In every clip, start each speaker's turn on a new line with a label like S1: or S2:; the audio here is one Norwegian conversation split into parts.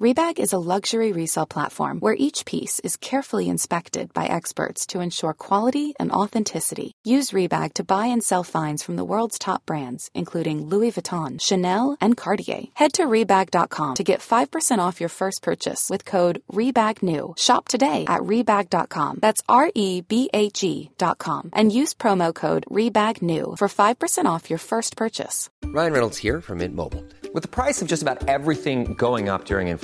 S1: Rebag is a luxury resale platform where each piece is carefully inspected by experts to ensure quality and authenticity. Use Rebag to buy and sell finds from the world's top brands, including Louis Vuitton, Chanel, and Cartier. Head to Rebag.com to get 5% off your first purchase with code REBAGNEW. Shop today at Rebag.com. That's R E B A G.com. And use promo code REBAGNEW for 5% off your first purchase.
S2: Ryan Reynolds here from Mint Mobile. With the price of just about everything going up during inflation,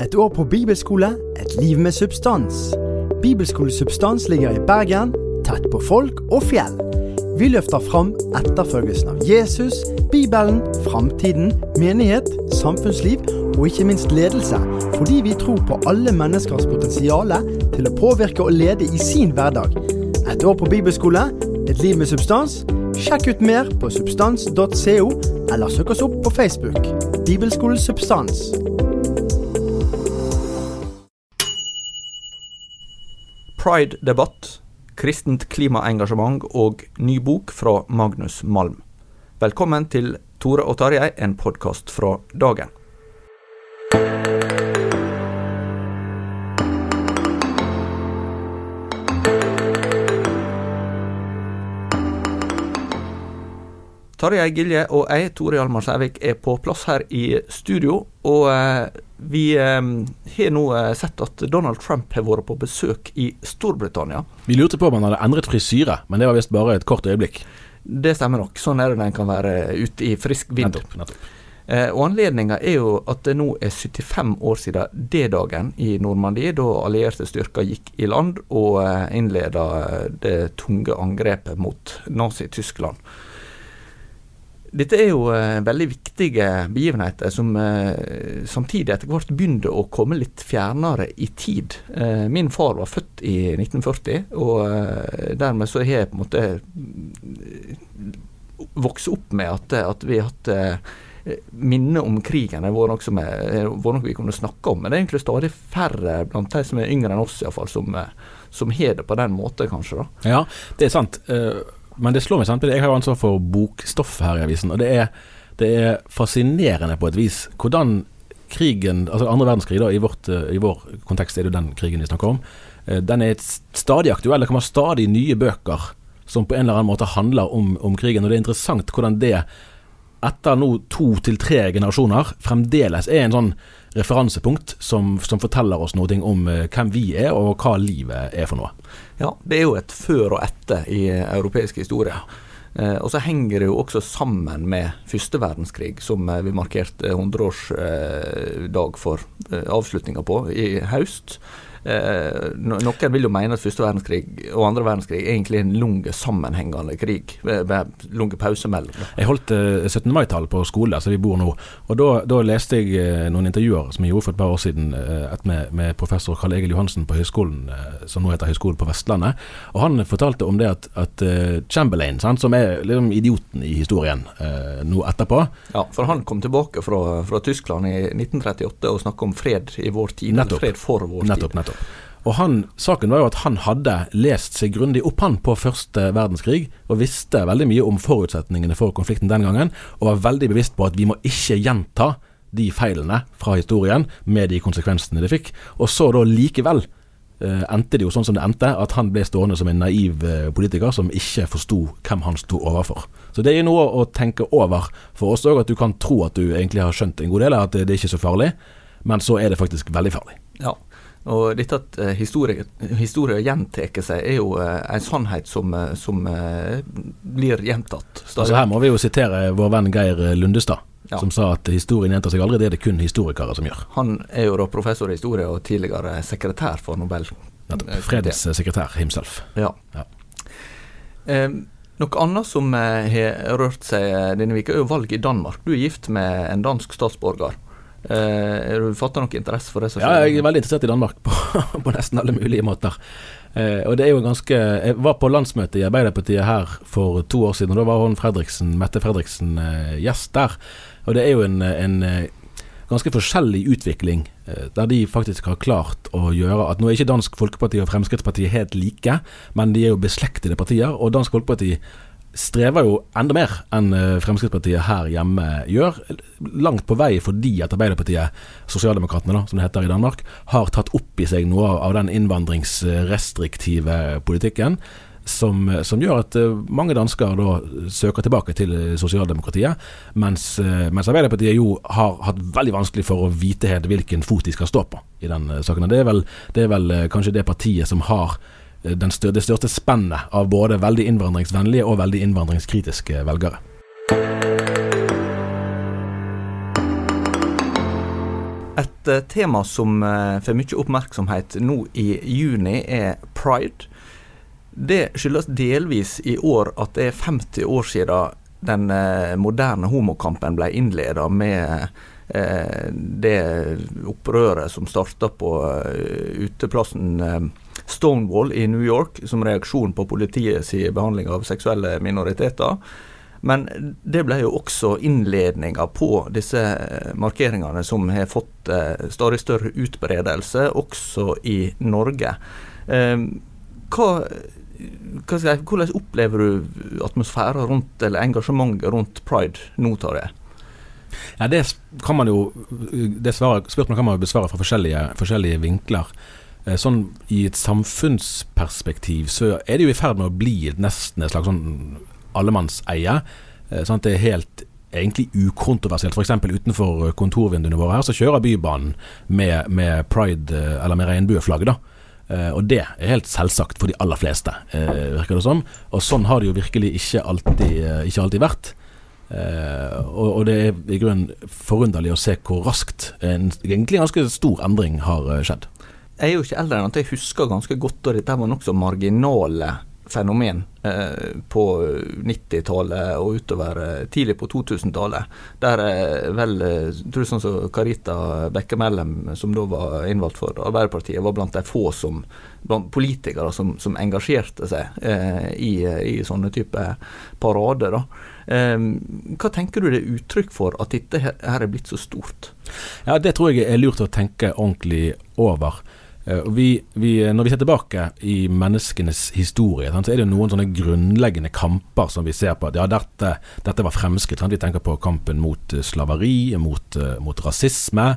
S3: Et år på bibelskole, et liv med substans. Bibelskole Substans ligger i Bergen, tett på folk og fjell. Vi løfter fram etterfølgelsen av Jesus, Bibelen, framtiden, menighet, samfunnsliv og ikke minst ledelse, fordi vi tror på alle menneskers potensial til å påvirke og lede i sin hverdag. Et år på bibelskole, et liv med substans. Sjekk ut mer på substans.co, eller søk oss opp på Facebook. Bibelskole Substans.
S4: Pride-debatt, kristent klimaengasjement og ny bok fra Magnus Malm. Velkommen til Tore og Tarjei, en podkast fra dagen. Tarjei Gilje og jeg, Tore Hjalmar Sævik, er på plass her i studio. Og eh, vi eh, har nå eh, sett at Donald Trump har vært på besøk i Storbritannia.
S5: Vi lurte på om han hadde endret frisyre, men det var visst bare et kort øyeblikk.
S4: Det stemmer nok. Sånn er det når en kan være ute i frisk vind.
S5: Nettopp. nettopp.
S4: Eh, og Anledninga er jo at det nå er 75 år siden D-dagen i Normandie, da allierte styrker gikk i land og eh, innleda det tunge angrepet mot Nazi-Tyskland. Dette er jo eh, veldig viktige begivenheter som eh, samtidig etter hvert begynte å komme litt fjernere i tid. Eh, min far var født i 1940, og dermed så har jeg på en måte vokst opp med at, at vi har hatt minnet minne om krigen. Det var noe, noe vi kunne snakke om. Men det er egentlig stadig færre blant de som er yngre enn oss, iallfall, som, som har det på den måten, kanskje. da.
S5: Ja, det er sant. Eh, Men det slår meg samtidig. Jeg har jo ansvar for bokstoff her i avisen, og det er, det er fascinerende på et vis hvordan krigen, altså andre verdenskrig, da, i, vårt, eh, i vår kontekst er det jo den krigen vi snakker om, eh, den er stadig aktuell. Det kommer stadig nye bøker som på en eller annen måte handler om, om krigen, og det er interessant hvordan det etter nå to til tre generasjoner fremdeles er en sånn referansepunkt som, som forteller oss noe om eh, hvem vi er og hva livet er for noe.
S4: Ja, det er jo et før og etter i eh, europeisk historie. Eh, og så henger det jo også sammen med første verdenskrig, som vi markerte 100-årsdag for avslutninga på i høst. Eh, noen vil jo mene at første verdenskrig og andre verdenskrig egentlig er en lang sammenhengende krig, med, med lange pauser mellom.
S5: Jeg holdt eh, 17. mai-tall på skole, der vi bor nå. Og da, da leste jeg eh, noen intervjuer som jeg gjorde for et par år siden, eh, med, med professor Karl Egil Johansen på høyskolen, eh, som nå heter Høgskolen på Vestlandet. Og han fortalte om det at, at eh, Chamberlain, sant, som er liksom idioten i historien eh, nå etterpå
S4: Ja, for han kom tilbake fra, fra Tyskland i 1938 og snakka om fred i vår tid.
S5: Nettopp.
S4: Fred for vår
S5: Nettopp,
S4: tid.
S5: nettopp. Og han, Saken var jo at han hadde lest seg grundig opp han på første verdenskrig, og visste veldig mye om forutsetningene for konflikten den gangen, og var veldig bevisst på at vi må ikke gjenta de feilene fra historien med de konsekvensene det fikk. Og så da likevel eh, endte det jo sånn som det endte, at han ble stående som en naiv eh, politiker som ikke forsto hvem han sto overfor. Så det er noe å tenke over for oss òg, at du kan tro at du egentlig har skjønt en god del, at det, det er ikke så farlig, men så er det faktisk veldig farlig.
S4: Ja. Og dette at uh, historie, historie gjentar seg, er jo uh, en sannhet som, uh, som blir gjentatt.
S5: Stadig. Altså Her må vi jo sitere vår venn Geir Lundestad. Ja. Som sa at historien gjentar seg aldri, det er det kun historikere som gjør.
S4: Han er jo da professor i historie og tidligere sekretær for Nobel.
S5: Fredssekretær himself.
S4: Ja. ja. noe annet som har rørt seg denne uka, er jo valg i Danmark. Du er gift med en dansk statsborger. Uh, du fatta noe interesse for det?
S5: Ja, jeg er veldig interessert i Danmark på, på nesten alle mulige måter. Eh, og det er jo ganske Jeg var på landsmøtet i Arbeiderpartiet her for to år siden, og da var hun Fredriksen, Mette Fredriksen eh, gjest der. Og det er jo en, en ganske forskjellig utvikling, der de faktisk har klart å gjøre at Nå er ikke Dansk Folkeparti og Fremskrittspartiet helt like, men de er jo beslektede partier. Og Dansk Folkeparti strever jo enda mer enn eh, Fremskrittspartiet her hjemme gjør. Langt på vei fordi at Arbeiderpartiet, Sosialdemokratene som det heter i Danmark, har tatt opp i seg noe av den innvandringsrestriktive politikken. Som, som, gjør at uh, mange dansker da søker tilbake til uh, sosialdemokratiet, mens, mens, Arbeiderpartiet jo har hatt veldig vanskelig for å vite helt hvilken fot de skal stå på i den saken. Det er vel, det er vel kanskje det partiet som har større, det største spennet av både veldig innvandringsvennlige og veldig innvandringskritiske velgere.
S4: Et uh, tema som uh, får mye oppmerksomhet nå i juni, er pride. Det skyldes delvis i år at det er 50 år siden den uh, moderne homokampen ble innleda med det opprøret som starta på uteplassen Stonewall i New York som reaksjon på politiets behandling av seksuelle minoriteter. Men det ble jo også innledninga på disse markeringene som har fått eh, stadig større utbredelse, også i Norge. Eh, hva, hva jeg, hvordan opplever du atmosfæren rundt, eller engasjementet rundt pride nå, Tarjei?
S5: Ja, det kan man jo det Spørsmålet kan man jo besvare fra forskjellige, forskjellige vinkler. Eh, sånn I et samfunnsperspektiv så er det jo i ferd med å bli nesten et slags sånn allemannseie. Sånn det er helt egentlig ukontroversielt. F.eks. utenfor kontorvinduene våre her så kjører Bybanen med, med pride, eh, eller med regnbueflagget, da. Og det er helt selvsagt for de aller fleste, virker det som. Og sånn har det jo virkelig ikke alltid, ikke alltid vært. og, og, det er i grunnen forunderlig å se hvor raskt en egentlig ganske stor endring har skjedd.
S4: Jeg er jo ikke eldre enn at jeg husker ganske godt og dette var nokså marginale fenomen eh, på 90-tallet og utover eh, tidlig på 2000-tallet. Der eh, vel tror tror sånn som Carita Bekkemellem, som da var innvalgt for Arbeiderpartiet, var blant de få som, politikere som, som engasjerte seg eh, i, i, sånne type parader. da. Um, hva tenker du det er uttrykk for at dette her er blitt så stort?
S5: Ja, Det tror jeg er lurt å tenke ordentlig over. Eh, vi, vi, når vi ser tilbake i menneskenes historie, så er det noen sånne grunnleggende kamper som vi ser på. Ja, dette, dette var fremskritt. Vi tenker på kampen mot eh, slaveri, mot, eh, mot rasisme.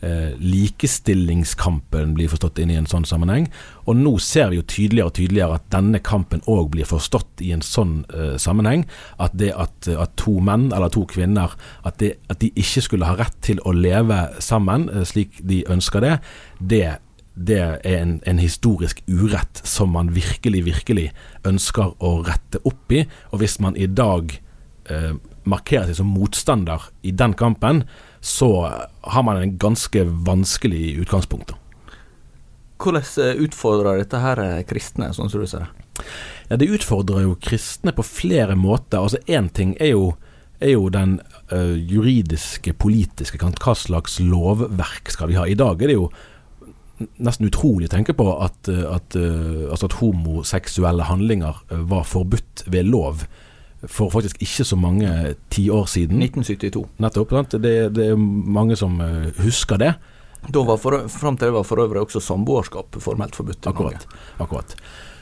S5: Eh, likestillingskampen blir forstått inn i en sånn sammenheng. Og nå ser vi jo tydeligere og tydeligere at denne kampen òg blir forstått i en sånn eh, sammenheng. At det at, at, to menn eller to kvinner at, det, at, de ikke skulle ha rett til å leve sammen eh, slik de ønsker det, det det er en, en, historisk urett som man virkelig, virkelig ønsker å rette opp i. Og hvis man i dag eh, markerer seg som motstander i den kampen, så har man en ganske vanskelig utgangspunkt.
S4: Hvordan eh, utfordrer dette her eh, kristne, sånn som du ser det?
S5: Ja, Det utfordrer jo kristne på flere måter. Altså Én ting er jo, er jo den ø, juridiske, politiske Hva slags lovverk skal vi ha? I dag er det jo nesten utrolig å tenke på at, eh, at, eh, altså at homoseksuelle handlinger eh, var forbudt ved lov for faktisk ikke så mange tiår siden.
S4: 1972.
S5: Nettopp. Det, det, er mange som husker det.
S4: Da var for, Fram til det var for øvrig også samboerskap formelt forbudt.
S5: Akkurat. akkurat.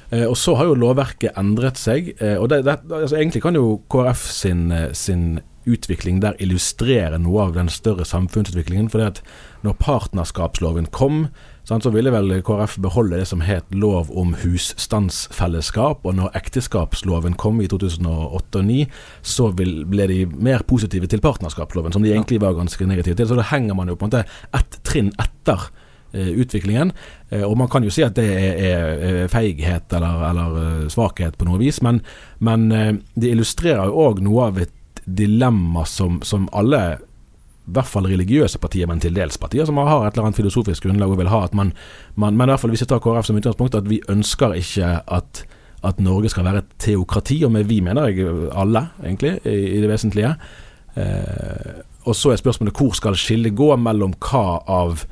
S5: Eh, og så har jo lovverket endret seg. Og det, det, altså Egentlig kan jo KrF sin, sin utvikling der illustrere noe av den større samfunnsutviklingen. For det at når partnerskapsloven kom, så ville vel KrF beholde det som het lov om husstandsfellesskap. Og når ekteskapsloven kom i 2008 og 2009, så ble de mer positive til partnerskapsloven, som de egentlig var ganske negative til. Så da henger man jo på en måte ett trinn etter eh, utviklingen. Eh, og man kan jo si at det er, er feighet eller, eller eh, svakhet på noe vis, men, men eh, det illustrerer jo òg noe av et dilemma som, som alle i hvert fall religiøse partier, men til dels partier som har et eller annet filosofisk grunnlag og vil ha at man, man Men i hvert fall hvis vi tar KrF som utgangspunkt, at vi ønsker ikke at, at Norge skal være et teokrati. Og med vi mener jeg alle, egentlig, i, i det vesentlige. Eh, og så er spørsmålet hvor skal skillet gå mellom hva av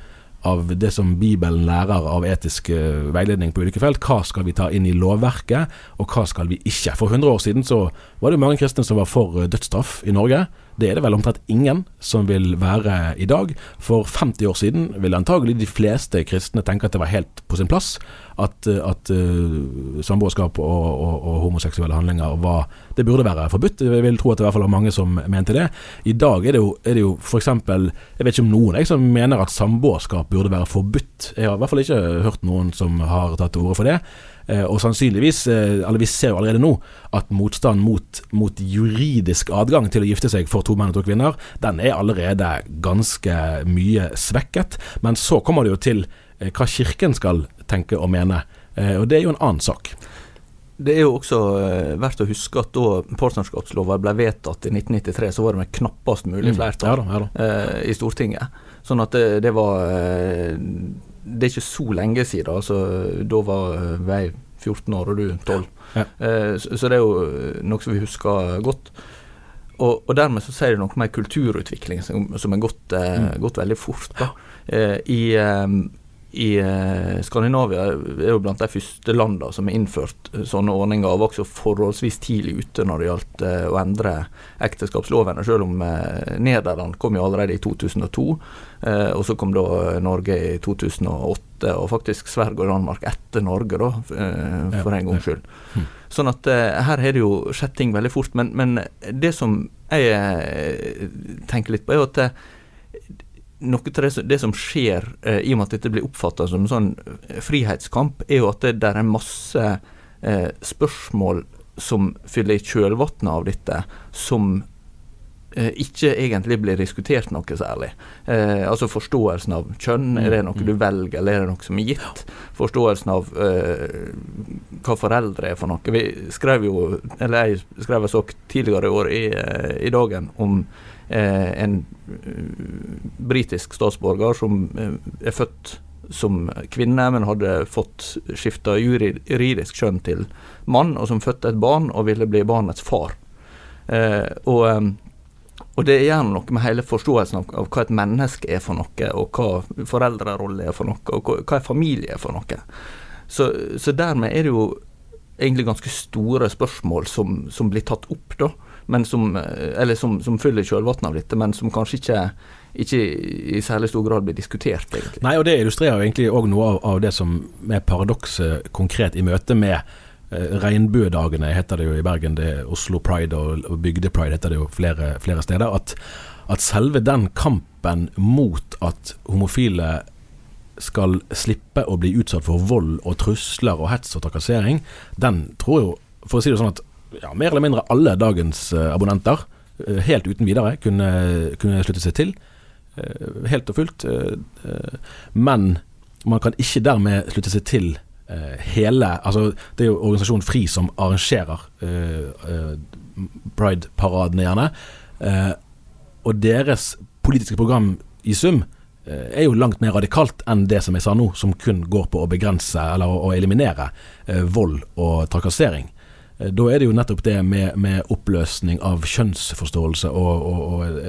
S5: av det som Bibelen lærer av etisk uh, veiledning på ulike felt. Hva skal vi ta inn i lovverket, og hva skal vi ikke? For 100 år siden så var det mange kristne som var for uh, dødsstraff i Norge. Det er det vel omtrent ingen som vil være i dag. For 50 år siden ville antagelig de fleste kristne tenke at det var helt på sin plass at, at uh, samboerskap og, og, og, homoseksuelle handlinger var Det burde være forbudt. Jeg vil tro at det i hvert fall var mange som mente det. I dag er det jo, er det jo f.eks. Jeg vet ikke om noen jeg som mener at samboerskap burde være forbudt. Jeg har i hvert fall ikke hørt noen som har tatt til orde for det. Eh, og sannsynligvis, eh, eller vi ser jo allerede nå, at motstand mot, mot, juridisk adgang til å gifte seg for to menn og to kvinner, den er allerede ganske mye svekket. Men så kommer det jo til eh, hva Kirken skal tenke og mene, og det er jo en annen sak.
S4: Det er jo også verdt å huske at da partnerskapsloven ble vedtatt i 1993, så var det med knappast mulig mm. flertall mm, ja da, ja da. i Stortinget. Sånn at det, det var det er ikke så lenge siden. altså Da var eh, jeg 14 år og du 12. Ja. Eh, så, så, det er jo eh, noe som vi husker godt. Og, og dermed så sier det noe med kulturutvikling som, som er gått, eh, mm. gått, veldig fort. da. Eh, I i eh, Skandinavia er jo blant de første landene som har innført eh, sånne ordninger, og var også forholdsvis tidlig ute når det gjaldt eh, å endre ekteskapslovene, selv om Nederland kom jo allerede i 2002, og så kom da Norge i 2008, og faktisk Sverige og Danmark etter Norge, da, for en gangs skyld. Hm. Sånn at her har det jo skjedd ting veldig fort. Men, men det som jeg tenker litt på, er jo at noe av det, det, som skjer, eh, i og med at dette blir oppfatta som en sånn eh, frihetskamp, er jo at det der er masse eh, spørsmål som fyller i kjølvannet av dette, som ikke egentlig blir diskutert noe særlig. Eh, altså forståelsen av kjønn, er det noe du mm. velger, eller er det noe som er gitt? Forståelsen av eh, hva foreldre er for noe. Vi skrev jo, eller jeg skrev en sak tidligere i år i, i dagen om Eh, en eh, britisk statsborger som eh, er født som kvinne, men hadde fått skifta juridisk kjønn til mann, og som fødte et barn og ville bli barnets far. Eh, og, og, det gjør noe med hele forståelsen av, av, hva et menneske er for noe, og hva foreldrerolle er for noe, og hva, hva familie er for noe. Så, så, dermed er det jo egentlig ganske store spørsmål som, som blir tatt opp, da som, eh, eller som, som fyller kjølvannet av dette, men som kanskje ikke, ikke i særlig stor grad blir diskutert, egentlig.
S5: Nei, og det illustrerer jo egentlig òg noe av, av, det som er paradokset konkret i møte med Regnbuedagene heter det jo i Bergen, det er Oslo Pride og, og Bygde-pride heter det jo flere, flere steder. At, at selve den kampen mot at homofile skal slippe å bli utsatt for vold og trusler og hets og trakassering, den tror jo, for å si det sånn at ja, mer eller mindre alle dagens uh, abonnenter uh, helt uten videre kunne, kunne, slutte seg til. Helt og fullt. men man kan ikke dermed slutte seg til hele Altså, det er jo organisasjonen FRI som arrangerer Pride-paradene, gjerne. og deres politiske program i sum er jo langt mer radikalt enn det som jeg sa nå, som kun går på å begrense eller å, eliminere vold og trakassering. Eh, da er det jo nettopp det med, med oppløsning av kjønnsforståelse og, og, og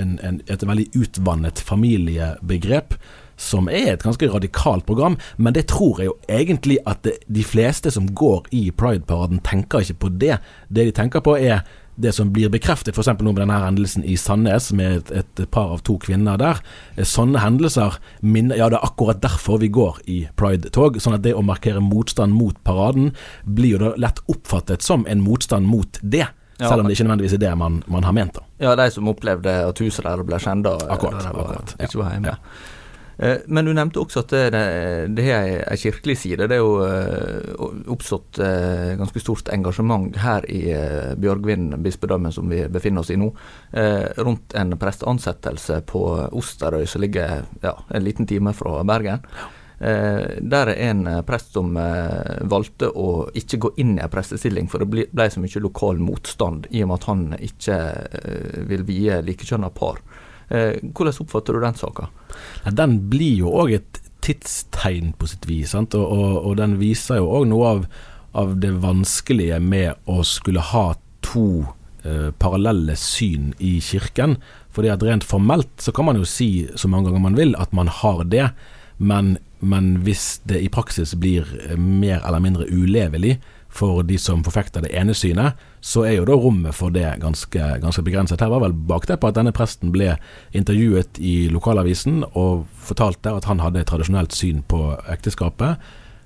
S5: en, en, et veldig utvannet familiebegrep som er et ganske radikalt program, men det tror jeg jo egentlig at det, de fleste som går i Pride-paraden, tenker ikke på det. Det de tenker på er det som blir bekreftet f.eks. nå med denne hendelsen i Sandnes, med et, et, par av to kvinner der. Eh, sånne hendelser minner Ja, det er akkurat derfor vi går i pride-tog. Sånn at det å markere motstand mot paraden blir jo da lett oppfattet som en motstand mot det. Ja, selv om det ikke nødvendigvis er det man, man har ment. da.
S4: Ja, de som opplevde at huset der ble skjenda.
S5: Akkurat. akkurat.
S4: Ja. Eh, men du nevnte også at det, det er ei kirkelig side. Det er jo eh, oppstått eh, ganske stort engasjement her i Bjørgvin bispedømme, som vi befinner oss i nå, rundt en presteansettelse på Osterøy, som ligger ja, en liten time fra Bergen. Der er en prest som valgte å ikke gå inn i en prestestilling, for det ble så mye lokal motstand i og med at han ikke vil vie likekjønna par. Eh, hvordan oppfatter du den saka?
S5: Den blir jo òg et tidstegn på sitt vis, og, og, og, den viser jo òg noe av, av, det vanskelige med å skulle ha to eh, parallelle syn i kirken. Fordi at rent formelt så kan man jo si så mange ganger man vil at man har det, men, men hvis det i praksis blir eh, mer eller mindre ulevelig, for de som forfekter det ene synet, så er jo da rommet for det ganske, ganske begrenset. Her var vel bakteppet at denne presten ble intervjuet i lokalavisen og fortalte at han hadde et tradisjonelt syn på ekteskapet.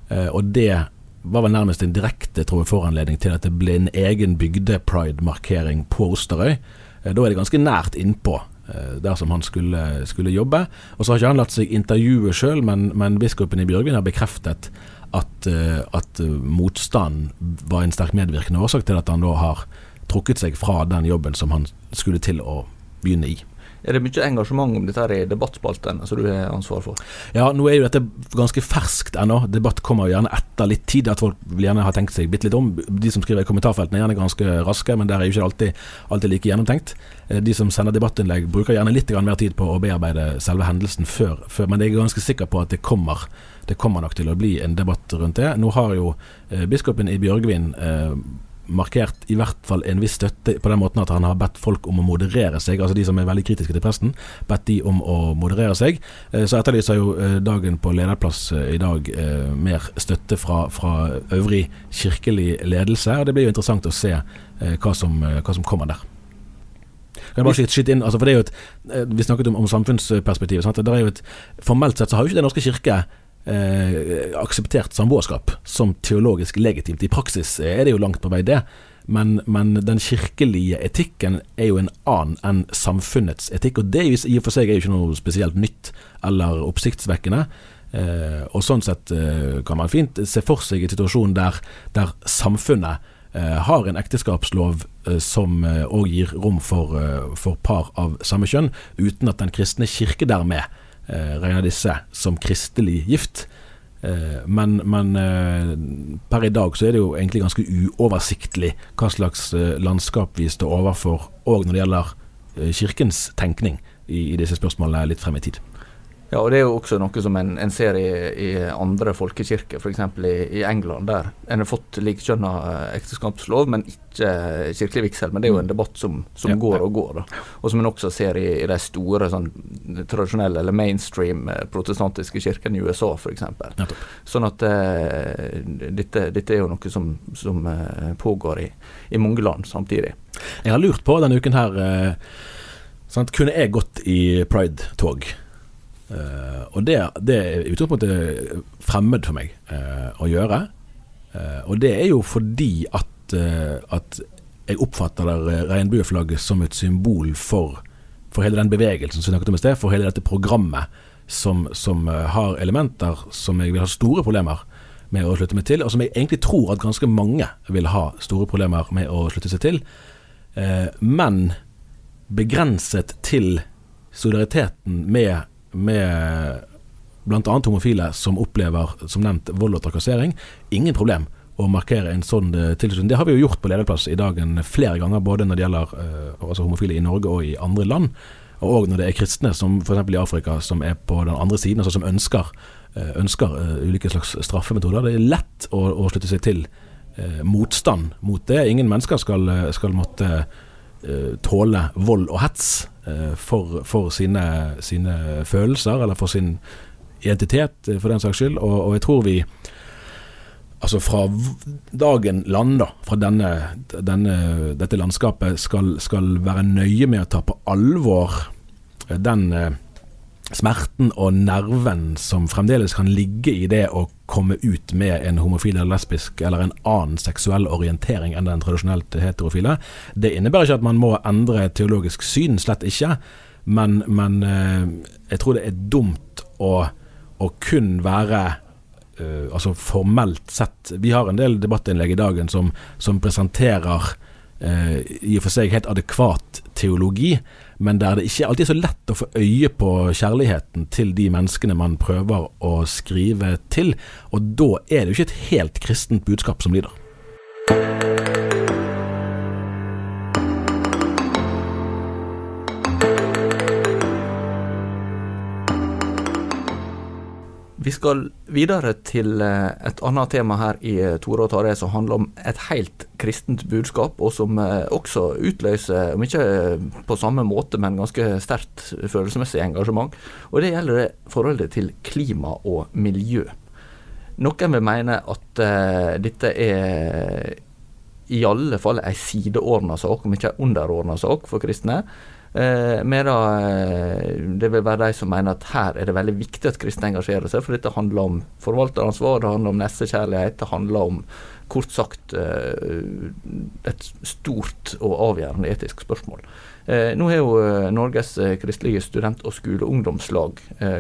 S5: Eh, og det var vel nærmest en direkte tror jeg, foranledning til at det ble en egen bygde-pride-markering på Osterøy. Eh, da er det ganske nært innpå eh, der som han skulle, skulle jobbe. Og så har ikke han latt seg intervjue sjøl, men, men biskopen i Bjørgvin har bekreftet at, eh, at eh, motstand var en sterk medvirkende årsak til at han da har trukket seg fra den jobben som han skulle til å begynne i.
S4: Er det mye engasjement om dette her i debattspaltene som du har ansvar for?
S5: Ja, nå er jo dette ganske ferskt ennå. Debatt kommer jo gjerne etter litt tid. At folk vil gjerne ha tenkt seg bitte litt om. De som skriver i kommentarfeltene er gjerne ganske raske, men der er jo ikke alltid, alltid like gjennomtenkt. Eh, de som sender debattinnlegg bruker gjerne litt mer tid på å bearbeide selve hendelsen før, før men jeg er ganske sikker på at det kommer det kommer nok til å bli en debatt rundt det. Nå har jo eh, biskopen i Bjørgvin eh, markert i hvert fall en viss støtte på den måten at han har bedt folk om å moderere seg, altså de som er veldig kritiske til presten, bedt de om å moderere seg. Eh, så etterlyser jo eh, dagen på lederplass eh, i dag mer støtte fra, fra, øvrig kirkelig ledelse, og det blir jo interessant å se hva som, hva, som, kommer der. Inn, altså et, Vi snakket om, om samfunnsperspektivet. Det er jo et, formelt sett så har jo ikke Den norske kirke eh, akseptert samboerskap som teologisk legitimt. I praksis er det jo langt på vei det, men, men, den kirkelige etikken er jo en annen enn samfunnets etikk. Og det i og for seg er jo ikke noe spesielt nytt eller oppsiktsvekkende. Eh, og sånn sett eh, kan man fint se for seg en situasjon der, der samfunnet eh, har en ekteskapslov eh, som òg eh, gir rom for, for par av samme kjønn, uten at Den kristne kirke dermed eh, disse som kristelig gift. Eh, men, men eh, per i dag så er det jo egentlig ganske uoversiktlig hva slags eh, landskap vi står overfor, òg når det gjelder kirkens tenkning i, i disse spørsmålene litt frem i tid.
S4: Ja, og det er jo også noe som en, en ser i, i andre folkekirker, f.eks. I, i England, der en har fått likekjønna eh, ekteskapslov, men ikke kirkelig vigsel. Men det er jo en debatt som, som ja, går og går, da. og som en også ser i, i de store sånn, tradisjonelle eller mainstream eh, protestantiske kirkene i USA, f.eks. Ja, sånn at uh, dette, dette, er jo noe som, som pågår i, i, mange land samtidig.
S5: Jeg har lurt på denne uken her uh, sant, Kunne jeg gått i pride-tog? Uh, og det, det er utgangspunktet fremmed for meg uh, å gjøre. Uh, og det er jo fordi at, at jeg oppfatter regnbueflagget som et symbol for, for, hele den bevegelsen som vi snakket om i sted, for hele dette programmet som, som har elementer som jeg vil ha store problemer med å slutte meg til, og som jeg egentlig tror at ganske mange vil ha store problemer med å slutte seg til. men begrenset til solidariteten med med bl.a. homofile som opplever, som nevnt, vold og trakassering. Ingen problem å markere en sånn uh, tilslutning. Det har vi jo gjort på lederplass i dagen flere ganger, både når det gjelder uh, altså homofile i Norge og i andre land. Og når det er kristne, som f.eks. i Afrika, som er på den andre siden, altså som ønsker, uh, ønsker ulike slags straffemetoder. Det er lett å, å slutte seg til motstand mot det. Ingen mennesker skal, skal måtte tåle vold og hets. Eh, for, for sine, sine, følelser, eller for sin identitet, eh, for den saks skyld. Og, og jeg tror vi altså fra dagen lander, fra denne, denne, dette landskapet, skal, skal, være nøye med å ta på alvor den eh, smerten og nerven som fremdeles kan ligge i det å komme ut med en homofil eller lesbisk eller en annen seksuell orientering enn den tradisjonelt heterofile. Det innebærer ikke at man må endre teologisk syn, slett ikke. Men, men eh, jeg tror det er dumt å å, kun være uh, altså formelt sett Vi har en del debattinnlegg i dagen som, som presenterer uh, i og for seg helt adekvat teologi, men der det ikke alltid er så lett å få øye på kjærligheten til de menneskene man prøver å skrive til. Og da er det jo ikke et helt kristent budskap som blir
S4: Vi skal videre til eh, et annet tema her i eh, Tore og Tare, som handler om et helt kristent budskap, og som eh, også utløser, om ikke på samme måte, men ganske sterkt følelsesmessig engasjement. Og det gjelder forholdet til klima og miljø. Noen vil mene at dette er i alle fall ei sideordna sak, om ikke ei underordna sak for kristne. Eh, Medan eh, det vil være de som mener at her er det veldig viktig at kristne engasjerer seg, for dette handler om forvalteransvar, det handler om nestekjærlighet, det handler om kort sagt eh, et stort og avgjørende etisk spørsmål. Nå har jo Norges kristelige student- og skoleungdomslag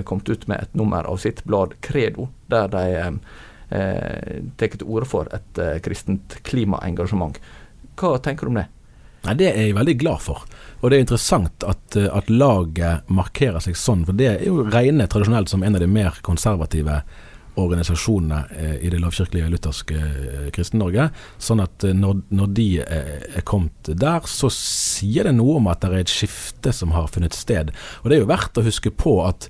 S4: kommet ut med et nummer av sitt blad Credo, der de eh, tar til orde for et kristent klimaengasjement. Hva tenker du om det?
S5: Nei, Det er jeg veldig glad for. Og det er interessant at, eh, at laget markerer seg sånn, for det er jo regnet tradisjonelt som en av de mer konservative organisasjonene eh, i det lovkirkelige lutherske eh, Kristen-Norge. Sånn at når, når, de er, kommet der, så sier det noe om at det er et skifte som har funnet sted. Og det er jo verdt å huske på at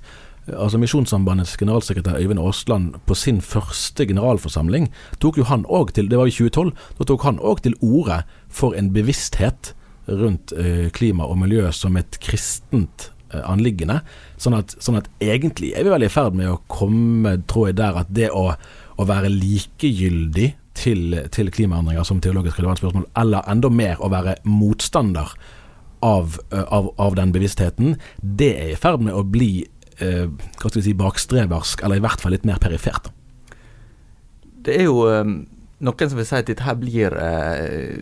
S5: altså Misjonssambandets generalsekretær Øyvind Aasland på sin første generalforsamling tok jo han òg til Det var i 2012. Da tok han òg til orde for en bevissthet rundt eh, klima og miljø som et kristent eh, anliggende. Sånn at, sånn at, egentlig er vi vel i ferd med å komme, tror jeg, der at det å, å være likegyldig til, til klimaendringer som teologisk relevant spørsmål, eller enda mer å være motstander av, eh, av, av den bevisstheten, det er i ferd med å bli eh, hva skal vi si, bakstreversk, eller i hvert fall litt mer perifert.
S4: Det er jo noen som vil si at dette her blir eh,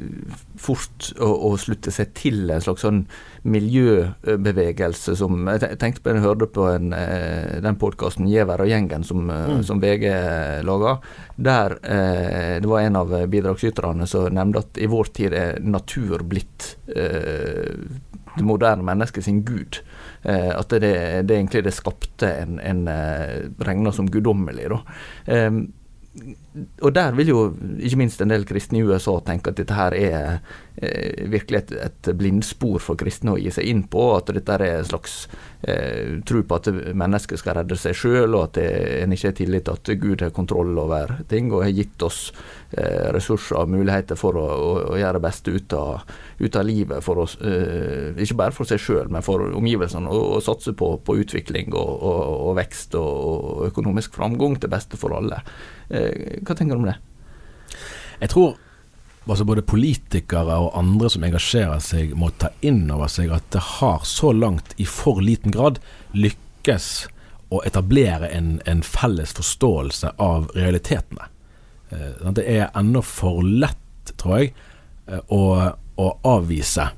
S4: fort å, å, slutte seg til en slags sånn miljøbevegelse som Jeg tenkte på jeg hørte på en, eh, den podkasten 'Gjever og gjengen' som, eh, mm. som VG laga. Der eh, det var en av bidragsyterne som nevnte at i vår tid er natur blitt eh, det moderne mennesket sin gud. Eh, at det, det egentlig det skapte en, en regna som guddommelig. da. Eh, og der vil jo ikke minst en del kristne i USA tenke at dette her er virkelig et, et, blindspor for kristne å gi seg inn på. At dette er en slags eh, tro på at mennesket skal redde seg sjøl, og at en ikke har tillit til at Gud har kontroll over ting og har gitt oss eh, ressurser og muligheter for å, å, å, gjøre det beste ut av, ut av livet. For oss, eh, ikke bare for seg sjøl, men for omgivelsene. Og, og satse på, på utvikling og, og vekst og, økonomisk framgang til beste for alle. Eh, hva tenker du om det?
S5: Jeg tror altså både politikere og andre som engasjerer seg, må ta inn over seg at det har så langt i for liten grad lykkes å etablere en, en felles forståelse av realitetene. Eh, det er ennå for lett, tror jeg, eh, å, å avvise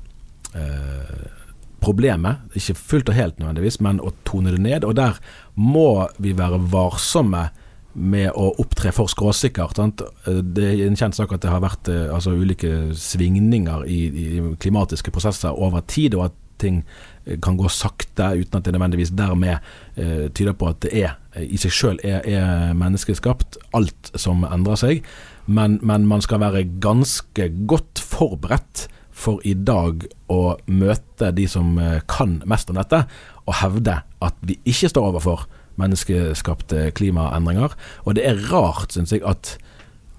S5: problemet. Ikke fullt og helt nødvendigvis, men å tone det ned. Og der må vi være varsomme med å opptre for skråsikkert. Det er en kjent sak at det har vært eh, altså, ulike svingninger i, i, klimatiske prosesser over tid, og at ting eh, kan gå sakte uten at det nødvendigvis dermed eh, tyder på at det er i seg sjøl er, er, menneskeskapt, alt som endrer seg. Men, men, man skal være ganske godt forberedt for i dag å møte de som eh, kan mest om dette, og hevde at vi ikke står overfor menneskeskapte klimaendringer. Og det er rart, syns jeg, at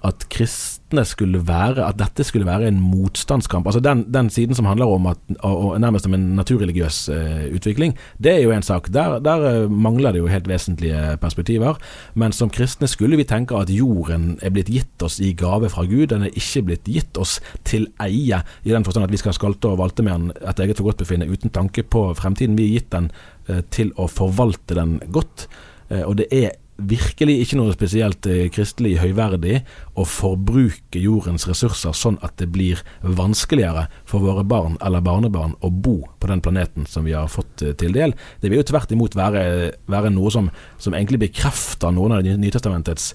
S5: at kristne skulle være At dette skulle være en motstandskamp. Altså Den, den siden som handler om at, og, nærmest om en naturreligiøs uh, utvikling, det er jo en sak. Der, der uh, mangler det jo helt vesentlige perspektiver. Men som kristne skulle vi tenke at jorden er blitt gitt oss i gave fra Gud. Den er ikke blitt gitt oss til eie, i den forstand at vi skal skalte og valte med den etter eget forgodtbefinnende uten tanke på fremtiden. Vi er gitt den uh, til å forvalte den godt. og det er virkelig ikke noe spesielt eh, kristelig høyverdig å forbruke jordens ressurser sånn at det blir vanskeligere for våre barn eller barnebarn å bo på den planeten som vi har fått eh, til del. Det vil jo tvert imot være, være noe som, som egentlig bekrefter noen av Nytestamentets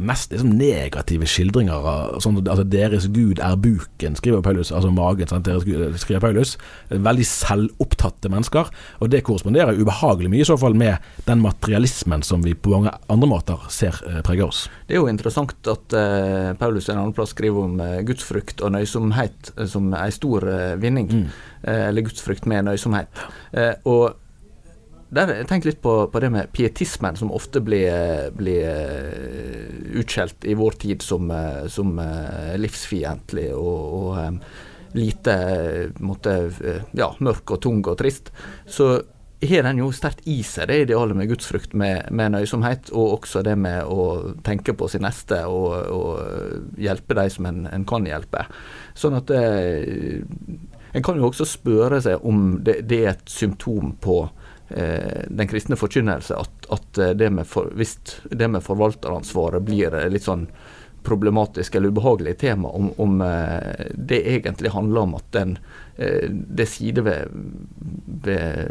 S5: mest liksom negative skildringer av sånn, altså Deres gud er buken, skriver Paulus. Altså magen, sant? Deres gud, skriver Paulus. Veldig selvopptatte mennesker. Og det korresponderer ubehagelig mye i så fall med den materialismen som vi på mange andre måter ser eh, preger oss.
S4: Det er jo interessant at eh, Paulus en annen plass skriver om eh, gudsfrykt og nøysomhet eh, som en stor eh, vinning. Mm. Eh, eller gudsfrykt med nøysomhet. og der, Tenk litt på, på, det med pietismen, som ofte blir, blir uh, utskjelt i vår tid som, uh, som uh, livsfiendtlig og, og lite måtte, ja, mørk og tung og trist. Så har den jo sterkt i seg, det idealet med gudsfrukt, med, med, nøysomhet, og også det med å tenke på sin neste og, og hjelpe de som en, en, kan hjelpe. Sånn at En kan jo også spørre seg om det, det er et symptom på Eh, den kristne forkynnelse at, at det det for, hvis det med forvalteransvaret blir litt sånn problematisk eller ubehagelig tema, om, om eh, det egentlig handler om at den, det sider ved, ved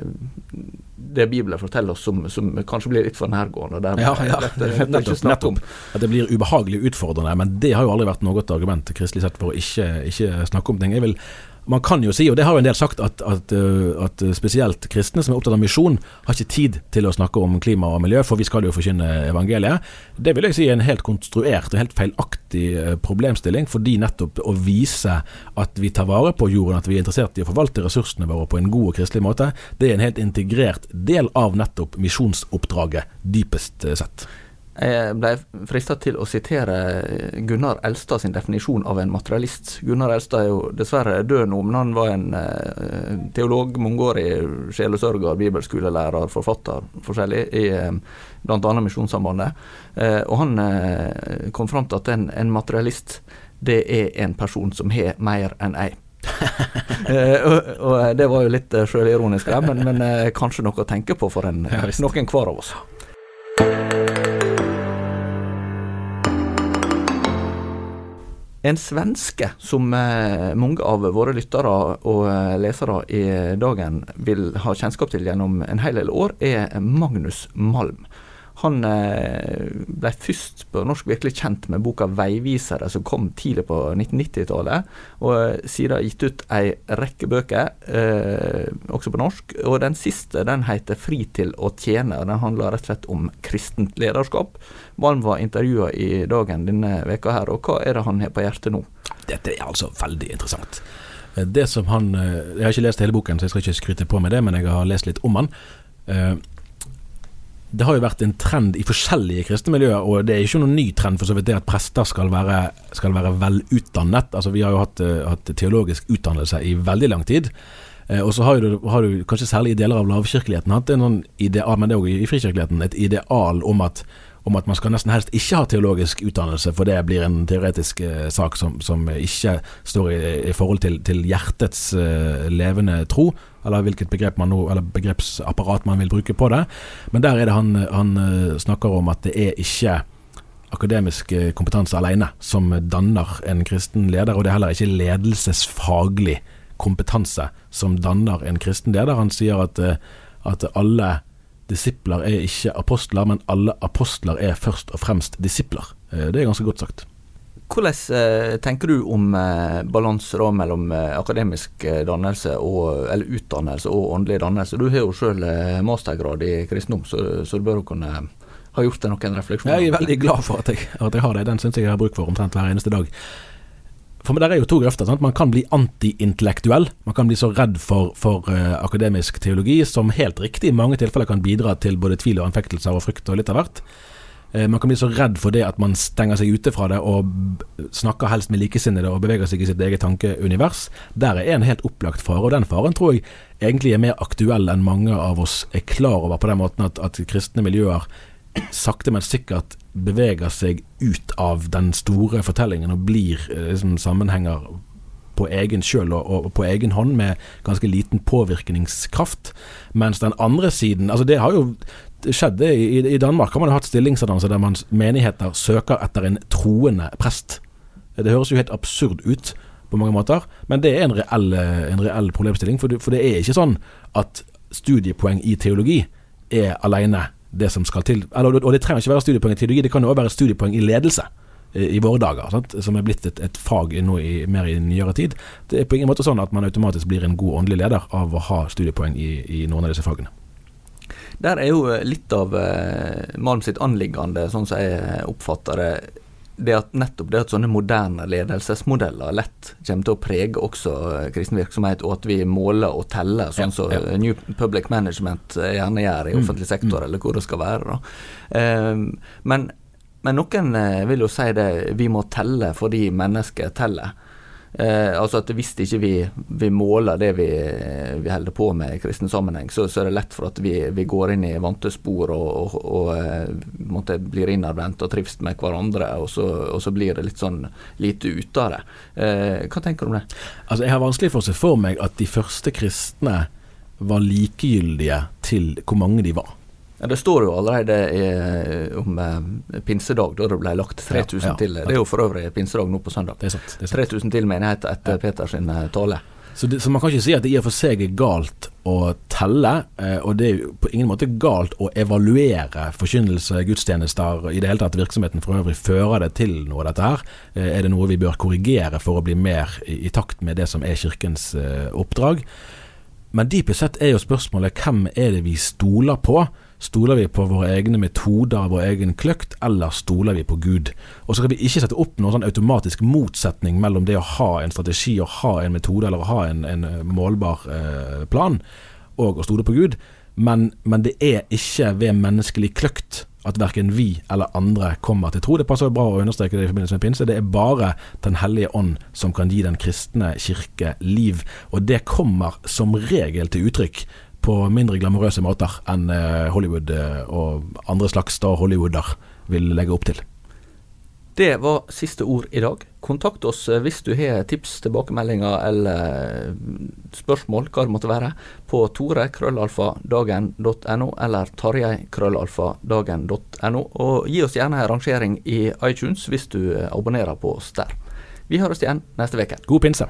S4: det Bibelen forteller oss som, som, kanskje blir litt for nærgående. Der,
S5: ja, ja. Dette, dette nettopp, nettopp. At det blir ubehagelig utfordrende. Men det har jo aldri vært noe argument kristelig sett for å ikke, ikke snakke om ting. Jeg vil man kan jo si, og det har jo en del sagt, at, at, eh, at, spesielt kristne som er opptatt av misjon, har ikke tid til å snakke om klima og miljø, for vi skal jo forkynne evangeliet. Det vil jeg si er en helt konstruert og helt feilaktig eh, problemstilling, fordi nettopp å vise at vi tar vare på jorden, at vi er interessert i å forvalte ressursene våre på en god og kristelig måte, det er en helt integrert del av nettopp misjonsoppdraget, dypest eh, sett.
S4: Jeg ble frista til å sitere Gunnar Elstad sin definisjon av en materialist. Gunnar Elstad er jo dessverre død nå, men han var en eh, teolog, mangeårig sjelesørger, bibelskolelærer, forfatter forskjellig i eh, bl.a. Misjonssambandet. Eh, og han kom fram til at en, en, materialist, det er en person som har mer enn ei. eh, og, og, det var jo litt sjølironisk, men, men eh, kanskje noe å tenke på for en, ja, noen hver av oss. En svenske som eh, mange av våre lyttere og eh, lesere i dagen vil ha kjennskap til gjennom en hel del år, er Magnus Malm. Han eh, ble først på norsk virkelig kjent med boka 'Veivisere', som kom tidlig på 1990-tallet. Og siden har gitt ut ei rekke bøker, eh, også på norsk. Og den siste den heter 'Fri til å tjene'. og Den handler rett og slett om kristent lederskap. Malm var intervjua i Dagen denne veka her, og hva er det han har på hjertet nå?
S5: Dette er altså veldig interessant. Det som han Jeg har ikke lest hele boken, så jeg skal ikke skryte på med det, men jeg har lest litt om han det har jo vært en trend i forskjellige kristne miljøer, og det er ikke noen ny trend for så vidt det at prester skal være, skal være velutdannet. Altså Vi har jo hatt, uh, hatt teologisk utdannelse i veldig lang tid. Uh, og så har har du, kanskje særlig i deler av lavkirkeligheten hatt en sånn ideal, men det er òg i frikirkeligheten, et ideal om at om at man skal nesten helst ikke ha teologisk utdannelse, for det blir en teoretisk eh, sak som, som, ikke står i, i forhold til, til hjertets eh, levende tro, eller hvilket begrep man nå, eller begrepsapparat man vil bruke på det. Men der er det han, han eh, snakker om at det er ikke akademisk eh, kompetanse alene som danner en kristen leder, og det er heller ikke ledelsesfaglig kompetanse som danner en kristen leder. Han sier at, eh, at alle disipler er ikke apostler, men alle apostler er først og fremst disipler. Eh, det er ganske godt sagt.
S4: Hvordan eh, tenker du om eh, balanse mellom akademisk dannelse og, eller utdannelse og åndelig dannelse? Du har jo selv mastergrad i kristendom, så, så, du bør jo kunne ha gjort deg noen refleksjoner.
S5: Jeg er veldig glad for at jeg, at jeg har det. Den syns jeg jeg har bruk for omtrent hver eneste dag. For der er jo to grøfter. Sant? Man kan bli antiintellektuell. Man kan bli så redd for, for uh, akademisk teologi, som helt riktig i mange tilfeller kan bidra til både tvil og anfektelser og frykt og litt av hvert. Uh, man kan bli så redd for det at man stenger seg ute fra det og snakker helst med likesinnede og beveger seg i sitt eget tankeunivers. Der er en helt opplagt fare, og den faren tror jeg egentlig er mer aktuell enn mange av oss er klar over, på den måten at, at kristne miljøer sakte, men sikkert beveger seg ut av den store fortellingen og blir eh, liksom, sammenhenger på egen kjøl og, og, på egen hånd med ganske liten påvirkningskraft. Mens den andre siden altså Det har jo skjedd. I, I Danmark har man hatt stillingsannonser der man menigheter søker etter en troende prest. Det høres jo helt absurd ut på mange måter, men det er en reell, en reell problemstilling. For det, for det, er ikke sånn at studiepoeng i teologi er alene det som skal til. Eller, og det trenger ikke være studiepoeng i teologi, det kan jo også være studiepoeng i ledelse i våre dager, sant? som er blitt et, et fag nå i, mer i nyere tid. Det er på ingen måte sånn at man automatisk blir en god åndelig leder av å ha studiepoeng i, i noen av disse fagene.
S4: Der er jo litt av eh, Malm sitt anliggende, sånn som jeg oppfatter det, det at nettopp det at sånne moderne ledelsesmodeller lett kommer til å prege også eh, kristen virksomhet, og at vi måler og teller, sånn som ja, ja. New Public Management gjerne gjør i mm, offentlig sektor, mm. eller hvor det skal være. Um, men, men, noen eh, vil jo si det, vi må telle fordi mennesket teller. Eh, altså at Hvis ikke vi, vi måler det vi, vi holder på med i kristen sammenheng, så, så, er det lett for at vi, vi går inn i vante spor og, og, og eh, blir innadvendt og trives med hverandre, og så, og så, blir det litt sånn lite ut av det. Eh, hva tenker du om det?
S5: Altså Jeg har vanskelig for å se for meg at de første kristne var likegyldige til hvor mange de var.
S4: Ja, Det står jo allerede i, om eh, pinsedag, da det ble lagt 3000 ja, ja, til. Det er jo for øvrig pinsedag nå på søndag. Det er sant, det er sant. 3000 til menighet etter Peters eh, tale.
S5: Så, det, så, man kan ikke si at det i og for seg er galt å telle, eh, og det er jo på ingen måte galt å evaluere forkynnelse, gudstjenester, i det hele tatt virksomheten for øvrig. Fører det til noe, dette her? Eh, er det noe vi bør korrigere for å bli mer i, i takt med det som er kirkens eh, oppdrag? Men dypest sett er jo spørsmålet hvem er det vi stoler på? Stoler vi på våre egne metoder, vår egen kløkt, eller stoler vi på Gud? Og så kan vi ikke sette opp noen sånn automatisk motsetning mellom det å ha en strategi, å ha en metode eller å ha en, en eh, målbar eh, plan, og å stole på Gud. Men, men, det er ikke ved menneskelig kløkt at verken vi eller andre kommer til tro. Det passer bra å understreke det i forbindelse med pinse. Det er bare Den hellige ånd som kan gi den kristne kirke liv. Og det kommer som regel til uttrykk på mindre glamorøse måter enn eh, Hollywood eh, og andre slags da Hollywooder vil legge opp til.
S4: Det var siste ord i dag. Kontakt oss eh, hvis du har tips, tilbakemeldinger eller spørsmål, hva det måtte være, på tore.krøllalfa.dagen.no eller tarjei.krøllalfa.dagen.no. Og gi oss gjerne en rangering i iTunes hvis du abonnerer på oss der. Vi høres igjen neste uke.
S5: God pinse.